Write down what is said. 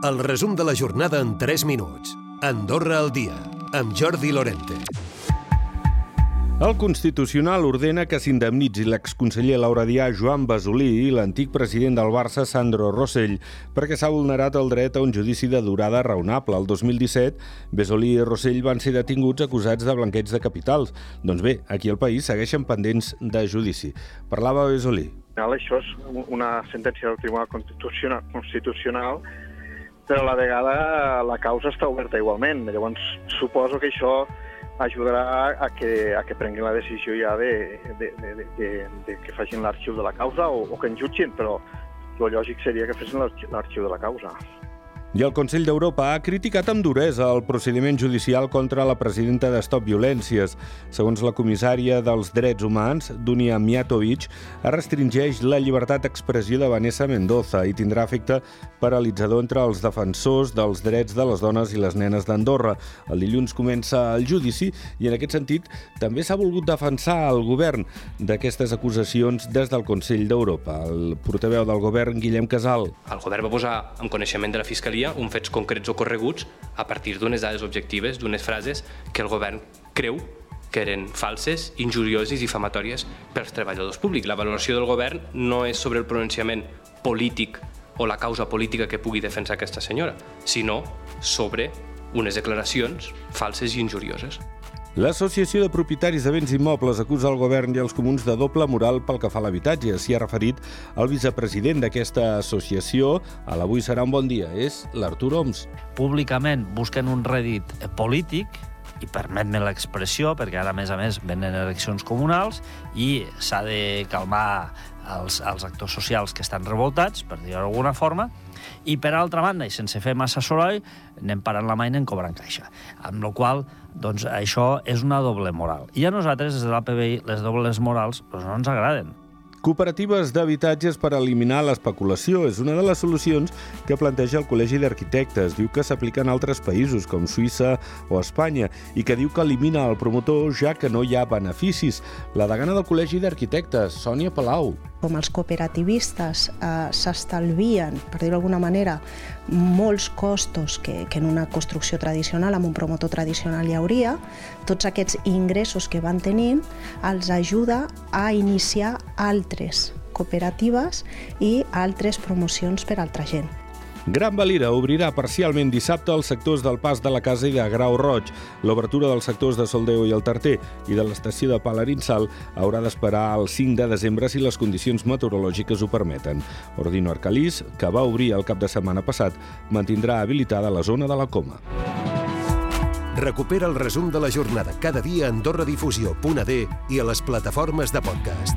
El resum de la jornada en 3 minuts. Andorra al dia, amb Jordi Lorente. El Constitucional ordena que s'indemnitzi l'exconseller Dià Joan Basolí i l'antic president del Barça Sandro Rossell perquè s'ha vulnerat el dret a un judici de durada raonable. El 2017, Basolí i Rossell van ser detinguts acusats de blanqueig de capitals. Doncs bé, aquí al país segueixen pendents de judici. Parlava Basolí. Això és una sentència del Tribunal Constitucional, Constitucional però a la vegada la causa està oberta igualment. Llavors, suposo que això ajudarà a que, a que prenguin la decisió ja de, de, de, de, de que facin l'arxiu de la causa o, o que en jutgin, però el lògic seria que fessin l'arxiu de la causa. I el Consell d'Europa ha criticat amb duresa el procediment judicial contra la presidenta de Stop Violències. Segons la comissària dels Drets Humans, Dunia Mijatovic, es restringeix la llibertat d'expressió de Vanessa Mendoza i tindrà efecte paralitzador entre els defensors dels drets de les dones i les nenes d'Andorra. El dilluns comença el judici i en aquest sentit també s'ha volgut defensar el govern d'aquestes acusacions des del Consell d'Europa. El portaveu del govern, Guillem Casal. El govern va posar en coneixement de la Fiscalia Fiscalia uns fets concrets ocorreguts a partir d'unes dades objectives, d'unes frases que el govern creu que eren falses, injurioses i difamatòries pels treballadors públics. La valoració del govern no és sobre el pronunciament polític o la causa política que pugui defensar aquesta senyora, sinó sobre unes declaracions falses i injurioses. L'Associació de Propietaris de Béns Immobles acusa el govern i els comuns de doble moral pel que fa a l'habitatge. S'hi ha referit el vicepresident d'aquesta associació. A l'avui serà un bon dia. És l'Artur Oms. Públicament busquen un rèdit polític i permet-me l'expressió, perquè ara, a més a més, venen eleccions comunals i s'ha de calmar els, els actors socials que estan revoltats, per dir-ho d'alguna forma, i per altra banda, i sense fer massa soroll, anem parant la mà i anem cobrant caixa. Amb la qual doncs, això és una doble moral. I a nosaltres, des de l'APBI, les dobles morals doncs, no ens agraden. Cooperatives d'habitatges per eliminar l'especulació és una de les solucions que planteja el Col·legi d'Arquitectes. Diu que s'aplica en altres països, com Suïssa o Espanya, i que diu que elimina el promotor ja que no hi ha beneficis. La degana del Col·legi d'Arquitectes, Sònia Palau. Com els cooperativistes eh, s'estalvien, per dir-ho d'alguna manera, molts costos que, que en una construcció tradicional, amb un promotor tradicional hi hauria, tots aquests ingressos que van tenint els ajuda a iniciar altres cooperatives i altres promocions per a altra gent. Gran Valira obrirà parcialment dissabte els sectors del Pas de la Casa i de Grau Roig. L'obertura dels sectors de Soldeu i el Tarter i de l'estació de Palarinsal haurà d'esperar el 5 de desembre si les condicions meteorològiques ho permeten. Ordino Arcalís, que va obrir el cap de setmana passat, mantindrà habilitada la zona de la Coma. Recupera el resum de la jornada cada dia a AndorraDifusió.d i a les plataformes de podcast.